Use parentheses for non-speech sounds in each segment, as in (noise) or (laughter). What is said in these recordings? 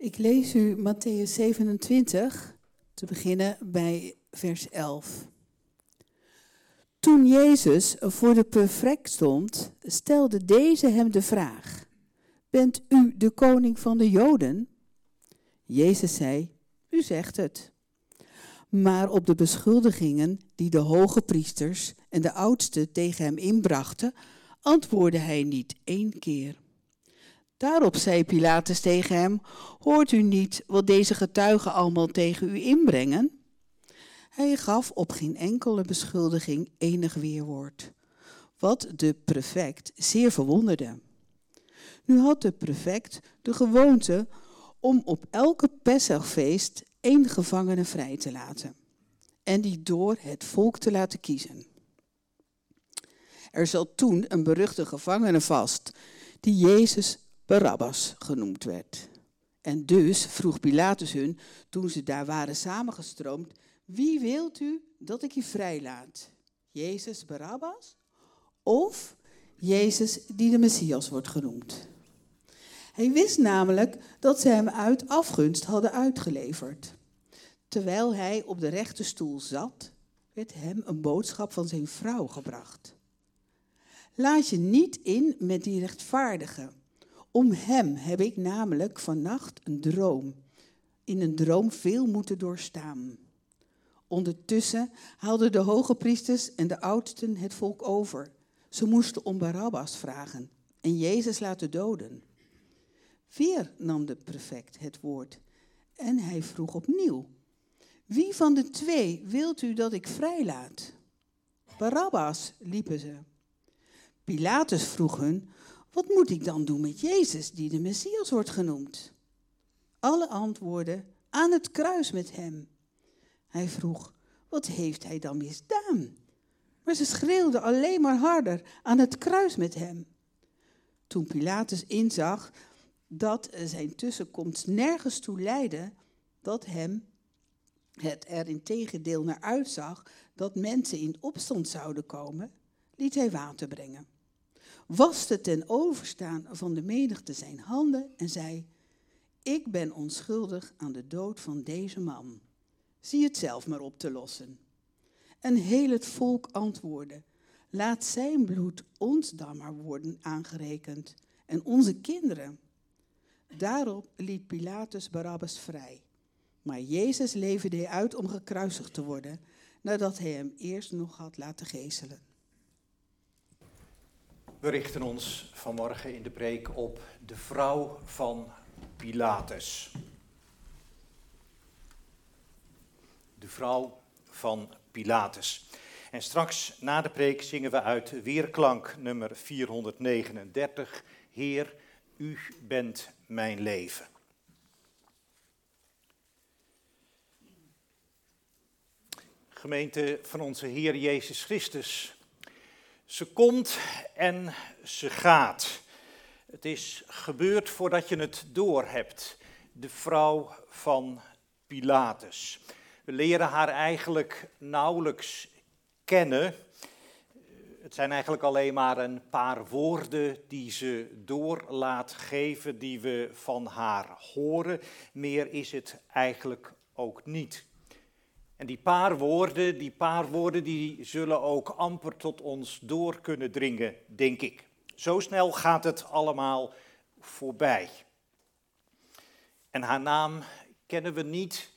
Ik lees u Matthäus 27, te beginnen bij vers 11. Toen Jezus voor de prefect stond, stelde deze hem de vraag: Bent u de koning van de Joden? Jezus zei: U zegt het. Maar op de beschuldigingen die de hoge priesters en de oudsten tegen hem inbrachten, antwoordde hij niet één keer. Daarop zei Pilatus tegen hem: Hoort u niet wat deze getuigen allemaal tegen u inbrengen? Hij gaf op geen enkele beschuldiging enig weerwoord, wat de prefect zeer verwonderde. Nu had de prefect de gewoonte om op elke Pesachfeest één gevangene vrij te laten en die door het volk te laten kiezen. Er zat toen een beruchte gevangene vast, die Jezus Barabbas genoemd werd. En dus vroeg Pilatus hun, toen ze daar waren samengestroomd, wie wilt u dat ik je vrijlaat? Jezus Barabbas of Jezus die de Messias wordt genoemd? Hij wist namelijk dat ze hem uit afgunst hadden uitgeleverd. Terwijl hij op de rechte stoel zat, werd hem een boodschap van zijn vrouw gebracht. Laat je niet in met die rechtvaardige. Om hem heb ik namelijk vannacht een droom. In een droom veel moeten doorstaan. Ondertussen haalden de hoge priesters en de oudsten het volk over. Ze moesten om Barabbas vragen en Jezus laten doden. Weer nam de prefect het woord en hij vroeg opnieuw: Wie van de twee wilt u dat ik vrijlaat? Barabbas, liepen ze. Pilatus vroeg hun: Wat moet ik dan doen met Jezus, die de Messias wordt genoemd? Alle antwoorden: Aan het kruis met hem. Hij vroeg: Wat heeft hij dan misdaan? Maar ze schreeuwden alleen maar harder: Aan het kruis met hem. Toen Pilatus inzag dat zijn tussenkomst nergens toe leidde, dat hem het er in tegendeel naar uitzag dat mensen in opstand zouden komen, liet hij water brengen. Waste ten overstaan van de menigte zijn handen en zei: Ik ben onschuldig aan de dood van deze man. Zie het zelf maar op te lossen. En heel het volk antwoordde: Laat zijn bloed ons dan maar worden aangerekend en onze kinderen. Daarop liet Pilatus Barabbas vrij. Maar Jezus leverde uit om gekruisigd te worden, nadat hij hem eerst nog had laten geeselen. We richten ons vanmorgen in de preek op de vrouw van Pilatus. De vrouw van Pilatus. En straks na de preek zingen we uit Weerklank nummer 439. Heer, u bent mijn leven. Gemeente van onze Heer Jezus Christus. Ze komt en ze gaat. Het is gebeurd voordat je het doorhebt. De vrouw van Pilatus. We leren haar eigenlijk nauwelijks kennen. Het zijn eigenlijk alleen maar een paar woorden die ze door laat geven, die we van haar horen. Meer is het eigenlijk ook niet. En die paar woorden, die paar woorden, die zullen ook amper tot ons door kunnen dringen, denk ik. Zo snel gaat het allemaal voorbij. En haar naam kennen we niet.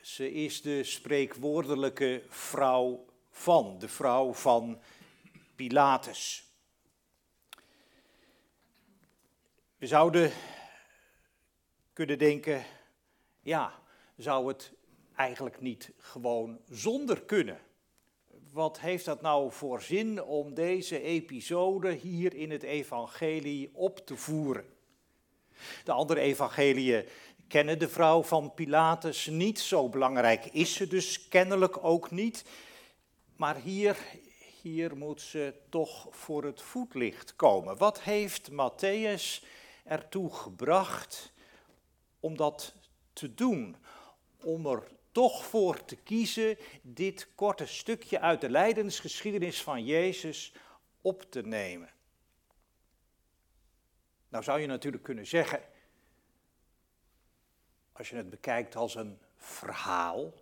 Ze is de spreekwoordelijke vrouw van, de vrouw van Pilatus. We zouden kunnen denken, ja, zou het eigenlijk niet gewoon zonder kunnen? Wat heeft dat nou voor zin om deze episode hier in het evangelie op te voeren? De andere evangeliën kennen de vrouw van Pilatus niet, zo belangrijk is ze dus kennelijk ook niet. Maar hier hier moet ze toch voor het voetlicht komen. Wat heeft Matthäus ertoe gebracht om dat te doen? Om er toch voor te kiezen dit korte stukje uit de lijdensgeschiedenis van Jezus op te nemen. Nou zou je natuurlijk kunnen zeggen, als je het bekijkt als een verhaal,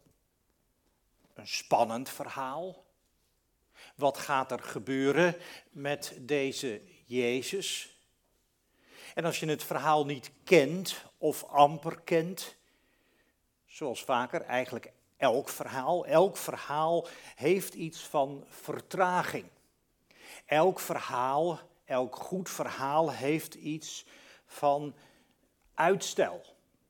een spannend verhaal. Wat gaat er gebeuren met deze Jezus? En als je het verhaal niet kent of amper kent, zoals vaker eigenlijk elk verhaal, elk verhaal heeft iets van vertraging. Elk verhaal, elk goed verhaal heeft iets van uitstel.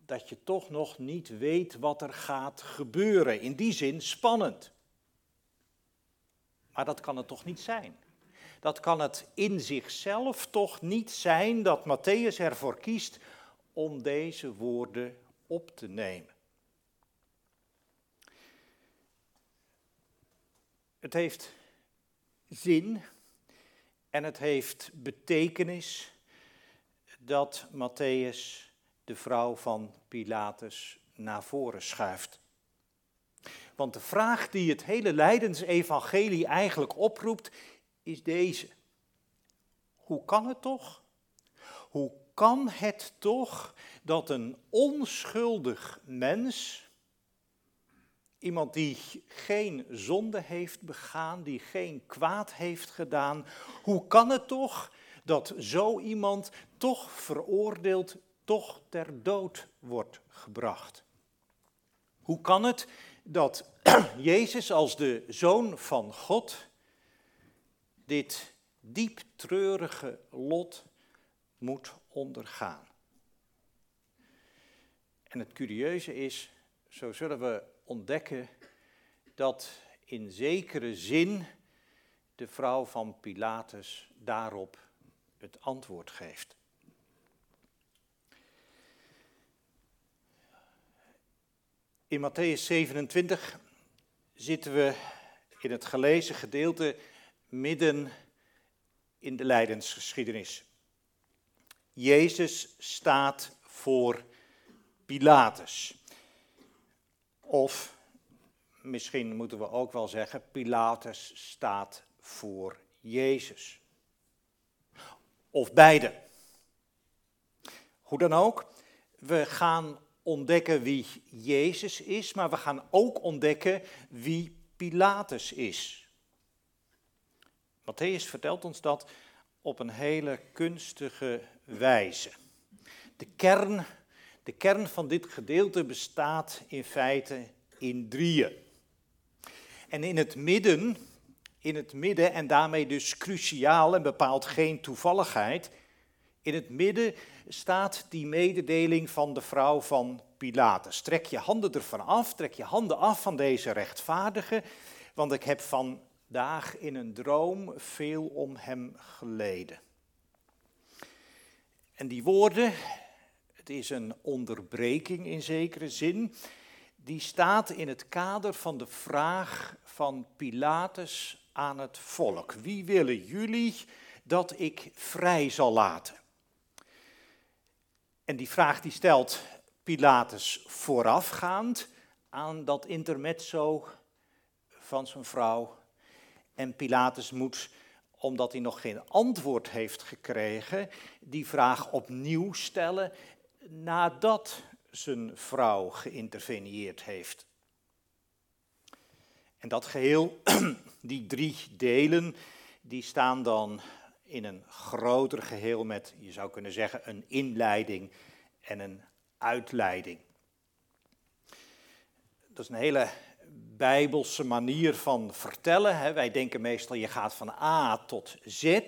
Dat je toch nog niet weet wat er gaat gebeuren. In die zin spannend. Maar dat kan het toch niet zijn? Dat kan het in zichzelf toch niet zijn dat Matthäus ervoor kiest om deze woorden op te nemen. Het heeft zin en het heeft betekenis dat Matthäus de vrouw van Pilatus naar voren schuift. Want de vraag die het hele Leidensevangelie eigenlijk oproept, is deze. Hoe kan het toch? Hoe kan het toch dat een onschuldig mens, iemand die geen zonde heeft begaan, die geen kwaad heeft gedaan, hoe kan het toch dat zo iemand toch veroordeeld, toch ter dood wordt gebracht? Hoe kan het dat (clears throat) Jezus als de zoon van God dit diep treurige lot moet ondergaan? En het curieuze is, zo zullen we ontdekken dat in zekere zin de vrouw van Pilatus daarop het antwoord geeft. In Matthäus 27 zitten we in het gelezen gedeelte midden in de lijdensgeschiedenis. Jezus staat voor Pilatus. Of misschien moeten we ook wel zeggen, Pilatus staat voor Jezus. Of beide. Hoe dan ook, we gaan ontdekken wie Jezus is, maar we gaan ook ontdekken wie Pilatus is. Matthäus vertelt ons dat op een hele kunstige wijze. De kern, de kern van dit gedeelte bestaat in feite in drieën. En in het midden, in het midden en daarmee dus cruciaal en bepaalt geen toevalligheid, in het midden staat die mededeling van de vrouw van Pilatus. Trek je handen ervan af, trek je handen af van deze rechtvaardige, want ik heb vandaag in een droom veel om hem geleden. En die woorden, het is een onderbreking in zekere zin, die staat in het kader van de vraag van Pilatus aan het volk. Wie willen jullie dat ik vrij zal laten? En die vraag die stelt Pilatus voorafgaand aan dat intermezzo van zijn vrouw. En Pilatus moet, omdat hij nog geen antwoord heeft gekregen, die vraag opnieuw stellen nadat zijn vrouw geïnterveneerd heeft. En dat geheel, (clears throat) die drie delen, die staan dan in een groter geheel met, je zou kunnen zeggen, een inleiding en een uitleiding. Dat is een hele bijbelse manier van vertellen. Hè. Wij denken meestal je gaat van A tot Z.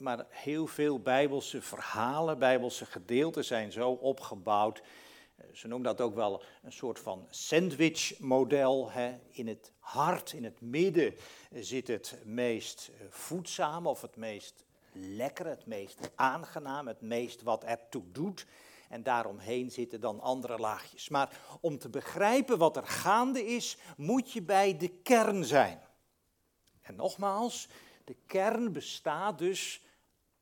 Maar heel veel bijbelse verhalen, bijbelse gedeelten zijn zo opgebouwd ze noemen dat ook wel een soort van sandwich-model. In het hart, in het midden zit het meest eh, voedzame of het meest lekkere, het meest aangenaam, het meest wat ertoe doet. En daaromheen zitten dan andere laagjes. Maar om te begrijpen wat er gaande is, moet je bij de kern zijn. En nogmaals, de kern bestaat dus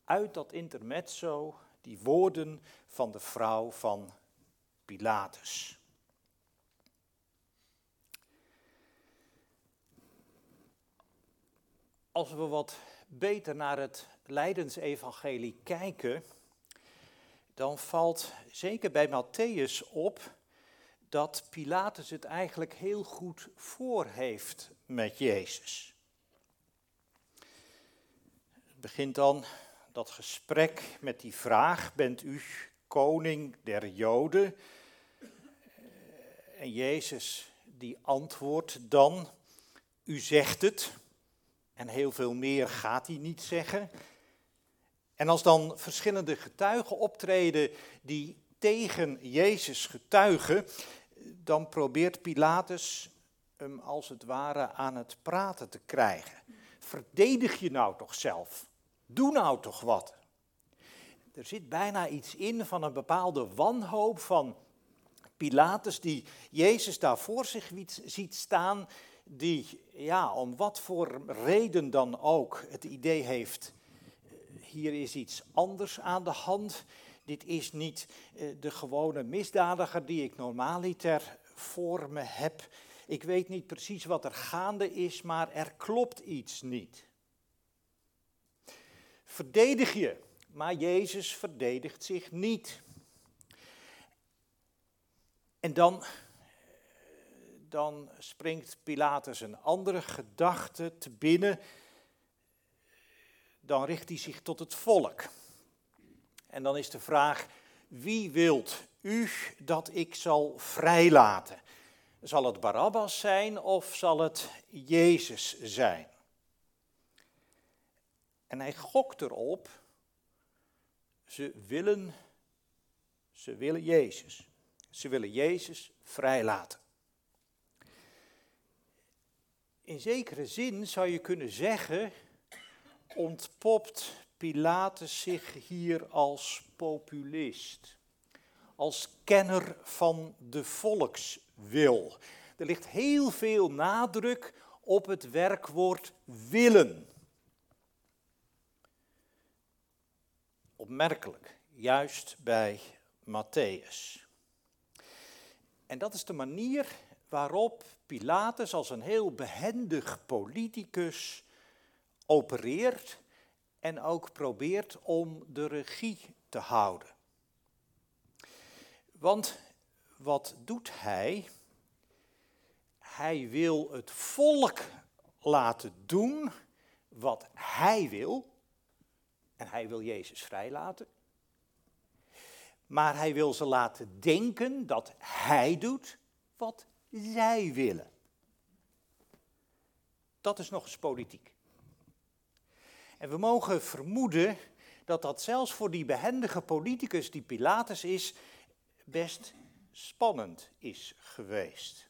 uit dat intermezzo, die woorden van de vrouw van Pilatus. Als we wat beter naar het Leidensevangelie kijken, dan valt zeker bij Matthäus op dat Pilatus het eigenlijk heel goed voor heeft met Jezus. Het begint dan dat gesprek met die vraag: Bent u koning der Joden? En Jezus die antwoordt dan: U zegt het. En heel veel meer gaat hij niet zeggen. En als dan verschillende getuigen optreden die tegen Jezus getuigen, dan probeert Pilatus hem als het ware aan het praten te krijgen. Verdedig je nou toch zelf? Doe nou toch wat? Er zit bijna iets in van een bepaalde wanhoop van Pilatus, die Jezus daar voor zich ziet staan, die ja, om wat voor reden dan ook het idee heeft, hier is iets anders aan de hand. Dit is niet eh, de gewone misdadiger die ik normaaliter voor me heb. Ik weet niet precies wat er gaande is, maar er klopt iets niet. Verdedig je, maar Jezus verdedigt zich niet. En dan, dan springt Pilatus een andere gedachte te binnen. Dan richt hij zich tot het volk. En dan is de vraag, wie wilt u dat ik zal vrijlaten? Zal het Barabbas zijn of zal het Jezus zijn? En hij gokt erop, ze willen, ze willen Jezus. Ze willen Jezus vrijlaten. In zekere zin zou je kunnen zeggen, ontpopt Pilatus zich hier als populist, als kenner van de volkswil. Er ligt heel veel nadruk op het werkwoord willen. Opmerkelijk, juist bij Matthäus. En dat is de manier waarop Pilatus als een heel behendig politicus opereert en ook probeert om de regie te houden. Want wat doet hij? Hij wil het volk laten doen wat hij wil. En hij wil Jezus vrijlaten. Maar hij wil ze laten denken dat hij doet wat zij willen. Dat is nog eens politiek. En we mogen vermoeden dat dat zelfs voor die behendige politicus die Pilatus is, best spannend is geweest.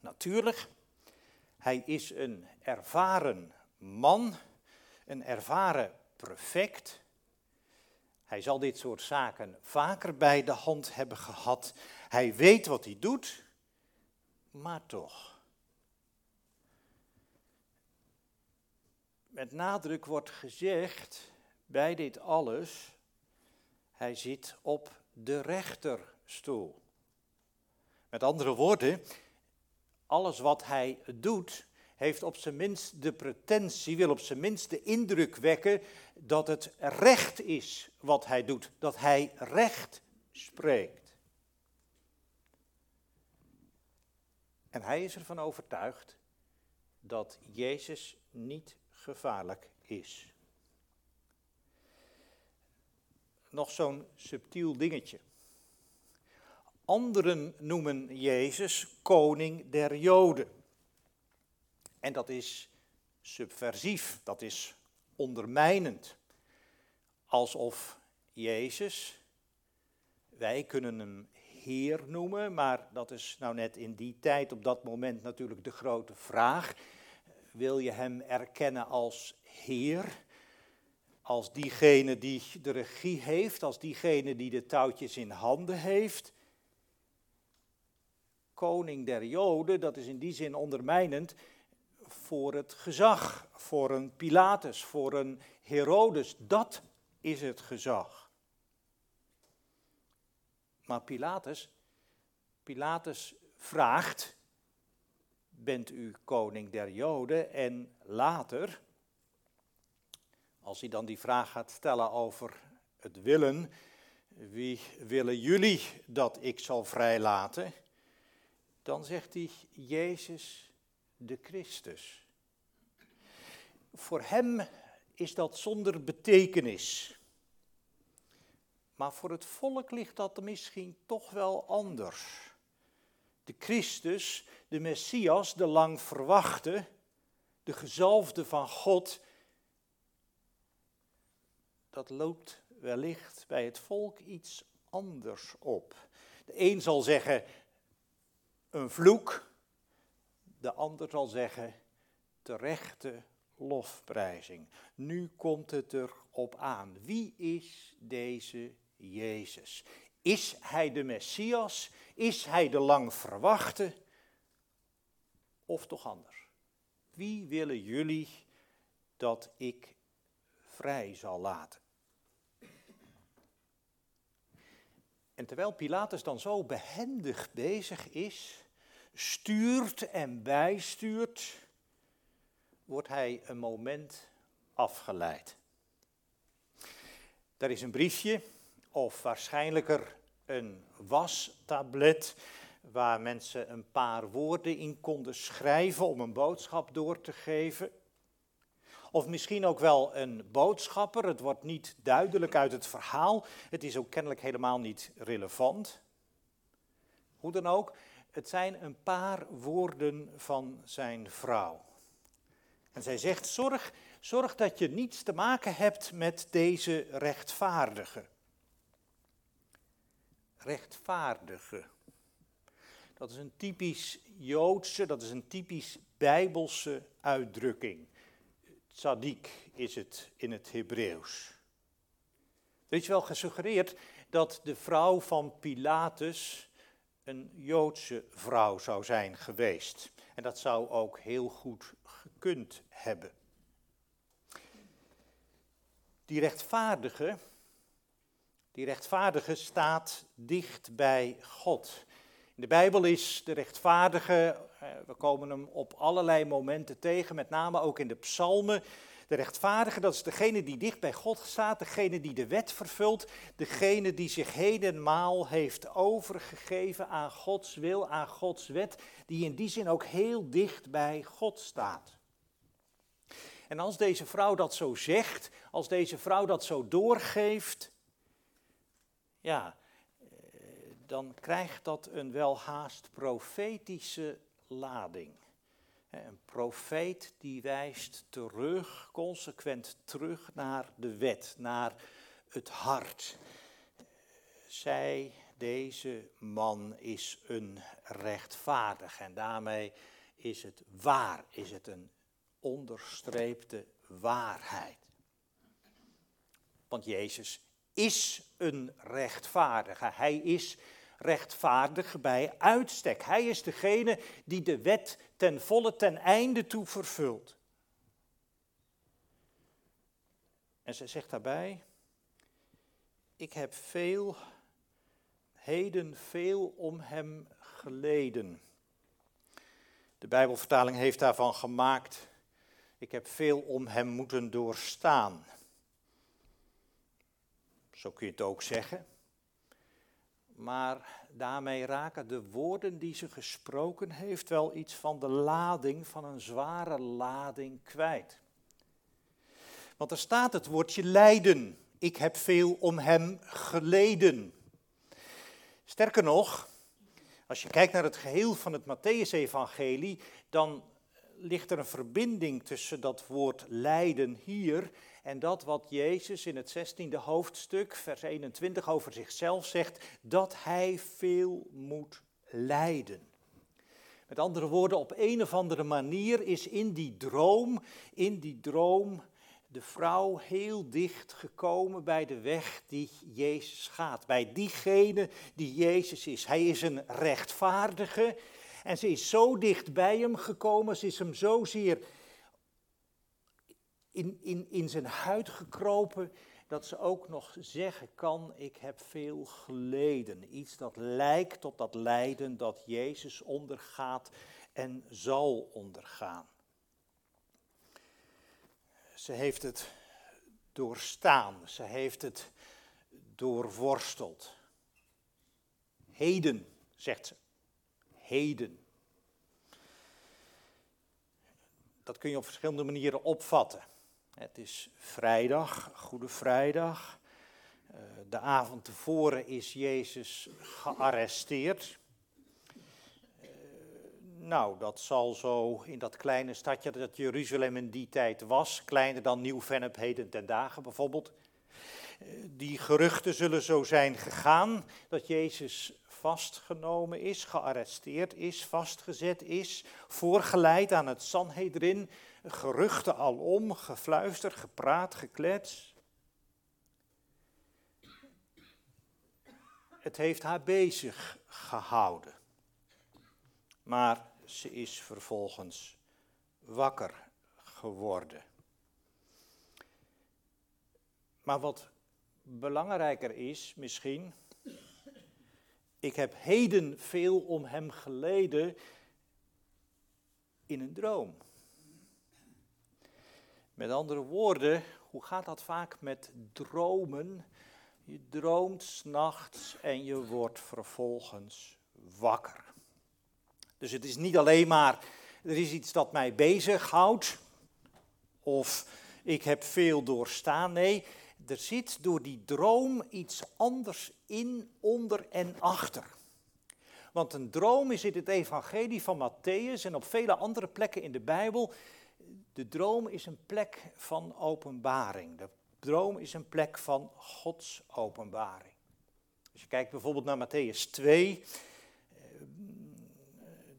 Natuurlijk, hij is een ervaren man, een ervaren prefect. Hij zal dit soort zaken vaker bij de hand hebben gehad. Hij weet wat hij doet, maar toch. Met nadruk wordt gezegd bij dit alles, hij zit op de rechterstoel. Met andere woorden, alles wat hij doet, heeft op zijn minst de pretentie, wil op zijn minst de indruk wekken dat het recht is wat hij doet, dat hij recht spreekt. En hij is ervan overtuigd dat Jezus niet gevaarlijk is. Nog zo'n subtiel dingetje. Anderen noemen Jezus koning der Joden. En dat is subversief, dat is ondermijnend. Alsof Jezus, wij kunnen hem Heer noemen, maar dat is nou net in die tijd, op dat moment natuurlijk de grote vraag. Wil je hem erkennen als Heer? Als diegene die de regie heeft, als diegene die de touwtjes in handen heeft? Koning der Joden, dat is in die zin ondermijnend voor het gezag, voor een Pilatus, voor een Herodes. Dat is het gezag. Maar Pilatus, Pilatus vraagt, bent u koning der Joden? En later, als hij dan die vraag gaat stellen over het willen, wie willen jullie dat ik zal vrijlaten? Dan zegt hij, Jezus de Christus. Voor hem is dat zonder betekenis. Maar voor het volk ligt dat misschien toch wel anders. De Christus, de Messias, de lang verwachte, de gezalfde van God, dat loopt wellicht bij het volk iets anders op. De een zal zeggen een vloek, de ander zal zeggen terechte lofprijzing. Nu komt het erop aan. Wie is deze Jezus? Is hij de Messias? Is hij de lang verwachte? Of toch anders? Wie willen jullie dat ik vrij zal laten? En terwijl Pilatus dan zo behendig bezig is, stuurt en bijstuurt, wordt hij een moment afgeleid. Daar is een briefje, of waarschijnlijker een wastablet, waar mensen een paar woorden in konden schrijven om een boodschap door te geven. Of misschien ook wel een boodschapper. Het wordt niet duidelijk uit het verhaal. Het is ook kennelijk helemaal niet relevant. Hoe dan ook, het zijn een paar woorden van zijn vrouw. En zij zegt: zorg, zorg dat je niets te maken hebt met deze rechtvaardige. Rechtvaardige. Dat is een typisch Joodse, dat is een typisch Bijbelse uitdrukking. Tzadik is het in het Hebreeuws. Er is wel gesuggereerd dat de vrouw van Pilatus een Joodse vrouw zou zijn geweest. En dat zou ook heel goed gekund hebben. Die rechtvaardige, die rechtvaardige staat dicht bij God. In de Bijbel is de rechtvaardige, eh, we komen hem op allerlei momenten tegen, met name ook in de psalmen. De rechtvaardige, dat is degene die dicht bij God staat, degene die de wet vervult, degene die zich hedenmaal heeft overgegeven aan Gods wil, aan Gods wet, die in die zin ook heel dicht bij God staat. En als deze vrouw dat zo zegt, als deze vrouw dat zo doorgeeft, ja, dan krijgt dat een welhaast profetische lading. Een profeet die wijst terug, consequent terug naar de wet, naar het hart. Zij, deze man, is een rechtvaardig en daarmee is het waar, is het een onderstreepte waarheid. Want Jezus is een rechtvaardige. Hij is rechtvaardig bij uitstek. Hij is degene die de wet ten volle ten einde toe vervult. En ze zegt daarbij, ik heb veel, heden veel om hem geleden. De Bijbelvertaling heeft daarvan gemaakt, ik heb veel om hem moeten doorstaan. Zo kun je het ook zeggen maar daarmee raken de woorden die ze gesproken heeft wel iets van de lading, van een zware lading kwijt. Want er staat het woordje lijden. Ik heb veel om hem geleden. Sterker nog, als je kijkt naar het geheel van het Matthäus-evangelie, dan ligt er een verbinding tussen dat woord lijden hier en dat wat Jezus in het 16e hoofdstuk, vers 21 over zichzelf zegt, dat hij veel moet lijden. Met andere woorden, op een of andere manier is in die droom, in die droom, de vrouw heel dicht gekomen bij de weg die Jezus gaat. Bij diegene die Jezus is. Hij is een rechtvaardige en ze is zo dicht bij hem gekomen, ze is hem zozeer in, in, in zijn huid gekropen, dat ze ook nog zeggen kan, ik heb veel geleden. Iets dat lijkt op dat lijden dat Jezus ondergaat en zal ondergaan. Ze heeft het doorstaan, ze heeft het doorworsteld. Heden, zegt ze. Heden. Dat kun je op verschillende manieren opvatten. Het is vrijdag, Goede Vrijdag. Eh, de avond tevoren is Jezus gearresteerd. Eh, nou, dat zal zo in dat kleine stadje dat Jeruzalem in die tijd was, kleiner dan Nieuw-Vennep heden ten dagen bijvoorbeeld. Eh, die geruchten zullen zo zijn gegaan dat Jezus vastgenomen is, gearresteerd is, vastgezet is, voorgeleid aan het Sanhedrin, geruchten alom, gefluister, gepraat, geklets. Het heeft haar bezig gehouden. Maar ze is vervolgens wakker geworden. Maar wat belangrijker is misschien, ik heb heden veel om hem geleden in een droom. Met andere woorden, hoe gaat dat vaak met dromen? Je droomt s'nachts en je wordt vervolgens wakker. Dus het is niet alleen maar, er is iets dat mij bezighoudt, of ik heb veel doorstaan. Nee, er zit door die droom iets anders in, onder en achter. Want een droom is in het evangelie van Matthäus en op vele andere plekken in de Bijbel. De droom is een plek van openbaring. De droom is een plek van Gods openbaring. Als je kijkt bijvoorbeeld naar Matthäus 2, eh,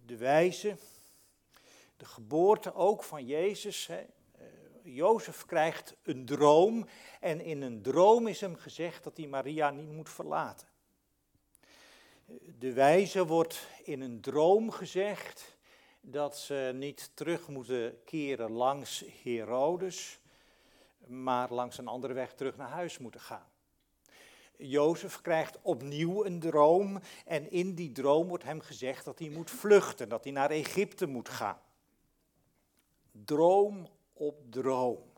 de wijze, de geboorte ook van Jezus. Jozef krijgt een droom en in een droom is hem gezegd dat hij Maria niet moet verlaten. De wijze wordt in een droom gezegd dat ze niet terug moeten keren langs Herodes, maar langs een andere weg terug naar huis moeten gaan. Jozef krijgt opnieuw een droom en in die droom wordt hem gezegd dat hij moet vluchten, dat hij naar Egypte moet gaan. Droom op droom.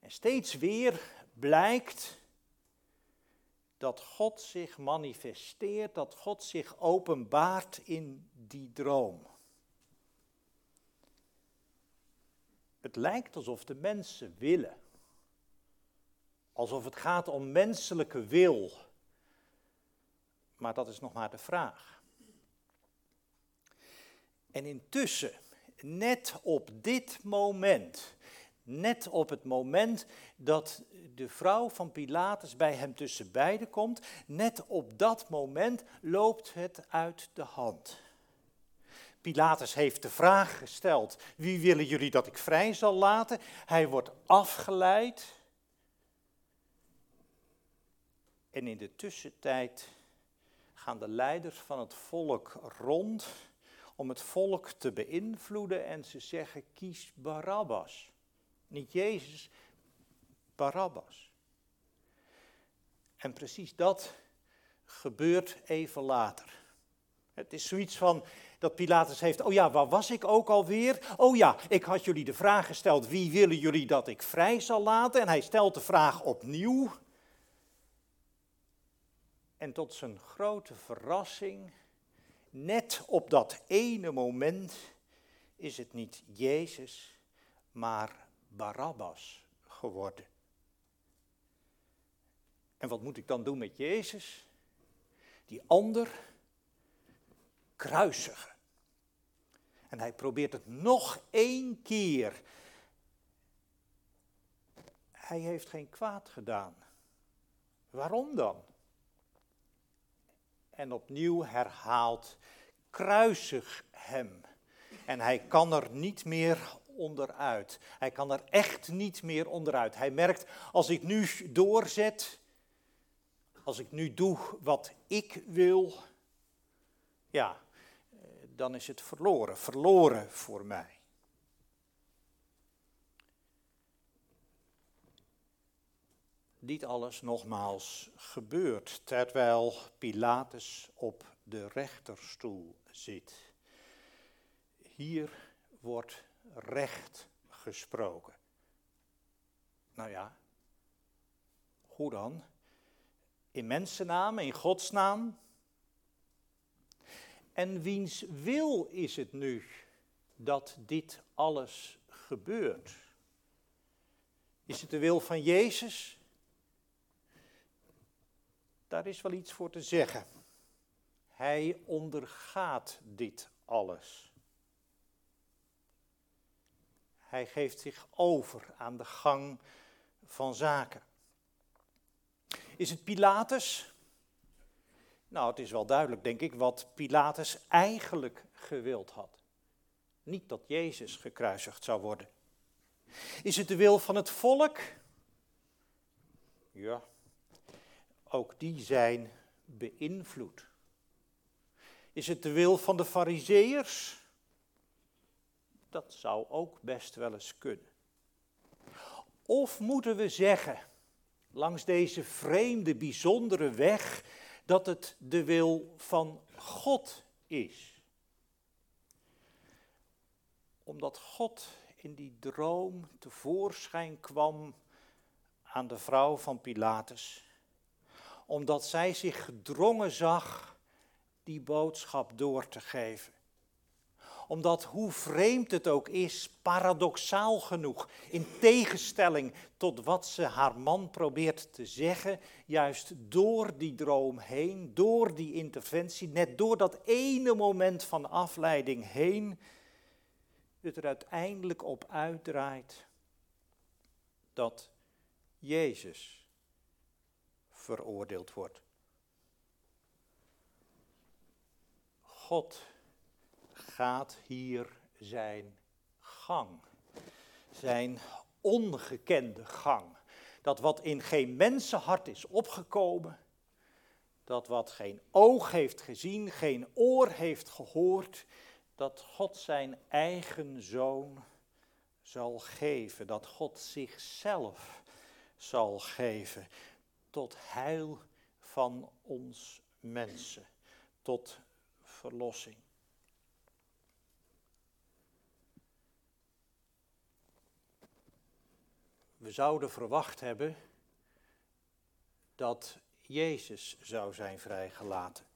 En steeds weer blijkt dat God zich manifesteert, dat God zich openbaart in die droom. Het lijkt alsof de mensen willen. Alsof het gaat om menselijke wil. Maar dat is nog maar de vraag. En intussen net op dit moment, net op het moment dat de vrouw van Pilatus bij hem tussen beiden komt, net op dat moment loopt het uit de hand. Pilatus heeft de vraag gesteld: wie willen jullie dat ik vrij zal laten? Hij wordt afgeleid. En in de tussentijd gaan de leiders van het volk rond om het volk te beïnvloeden en ze zeggen kies Barabbas. Niet Jezus, Barabbas. En precies dat gebeurt even later. Het is zoiets van dat Pilatus heeft, oh ja, waar was ik ook alweer? Oh ja, ik had jullie de vraag gesteld, wie willen jullie dat ik vrij zal laten? En hij stelt de vraag opnieuw. En tot zijn grote verrassing net op dat ene moment is het niet Jezus, maar Barabbas geworden. En wat moet ik dan doen met Jezus? Die ander kruisigen. En hij probeert het nog één keer. Hij heeft geen kwaad gedaan. Waarom dan? en opnieuw herhaalt, kruisig hem. En hij kan er niet meer onderuit. Hij kan er echt niet meer onderuit. Hij merkt, als ik nu doorzet, als ik nu doe wat ik wil, ja, dan is het verloren, verloren voor mij. dit alles nogmaals gebeurt terwijl Pilatus op de rechterstoel zit. Hier wordt recht gesproken. Nou ja, hoe dan? In mensennaam, in Gods naam. En wiens wil is het nu dat dit alles gebeurt? Is het de wil van Jezus? Daar is wel iets voor te zeggen. Hij ondergaat dit alles. Hij geeft zich over aan de gang van zaken. Is het Pilatus? Nou, het is wel duidelijk, denk ik, wat Pilatus eigenlijk gewild had. Niet dat Jezus gekruisigd zou worden. Is het de wil van het volk? Ja, ook die zijn beïnvloed. Is het de wil van de Fariseërs? Dat zou ook best wel eens kunnen. Of moeten we zeggen, langs deze vreemde, bijzondere weg, dat het de wil van God is? Omdat God in die droom tevoorschijn kwam aan de vrouw van Pilatus, omdat zij zich gedrongen zag die boodschap door te geven omdat hoe vreemd het ook is, paradoxaal genoeg, in tegenstelling tot wat ze haar man probeert te zeggen, juist door die droom heen, door die interventie, net door dat ene moment van afleiding heen, het er uiteindelijk op uitdraait dat Jezus veroordeeld wordt. God gaat hier zijn gang. Zijn ongekende gang. Dat wat in geen mensenhart is opgekomen, dat wat geen oog heeft gezien, geen oor heeft gehoord, dat God zijn eigen zoon zal geven, dat God zichzelf zal geven tot heil van ons mensen, tot verlossing. We zouden verwacht hebben dat Jezus zou zijn vrijgelaten.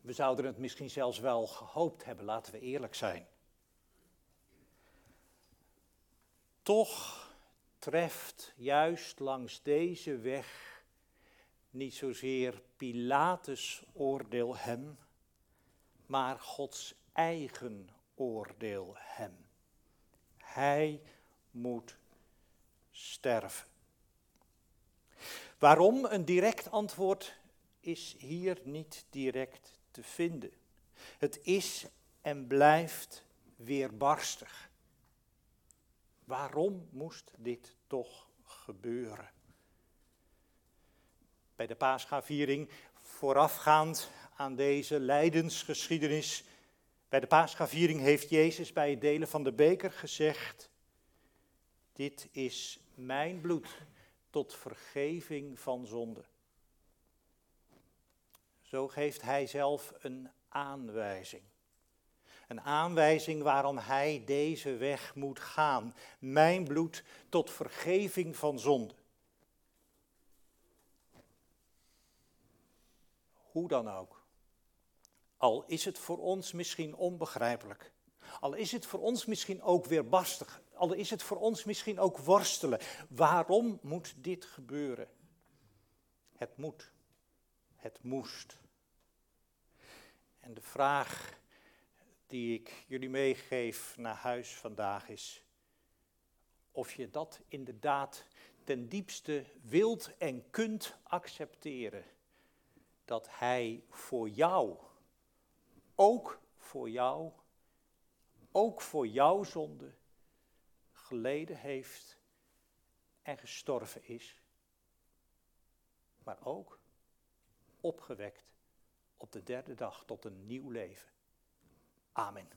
We zouden het misschien zelfs wel gehoopt hebben, laten we eerlijk zijn. Toch treft juist langs deze weg niet zozeer Pilatus oordeel hem, maar Gods eigen oordeel hem. Hij moet sterven. Waarom? Een direct antwoord is hier niet direct te vinden. Het is en blijft weerbarstig. Waarom moest dit toch gebeuren? Bij de Paschaviering, voorafgaand aan deze lijdensgeschiedenis, bij de Paschaviering heeft Jezus bij het delen van de beker gezegd: Dit is mijn bloed tot vergeving van zonde. Zo geeft hij zelf een aanwijzing. Een aanwijzing waarom hij deze weg moet gaan. Mijn bloed tot vergeving van zonde. Hoe dan ook. Al is het voor ons misschien onbegrijpelijk. Al is het voor ons misschien ook weer barstig, al is het voor ons misschien ook worstelen. Waarom moet dit gebeuren? Het moet. Het moest. En de vraag die ik jullie meegeef naar huis vandaag is of je dat inderdaad ten diepste wilt en kunt accepteren. Dat Hij voor jou, ook voor jou, ook voor jouw zonde, geleden heeft en gestorven is, maar ook opgewekt op de derde dag tot een nieuw leven. Amen.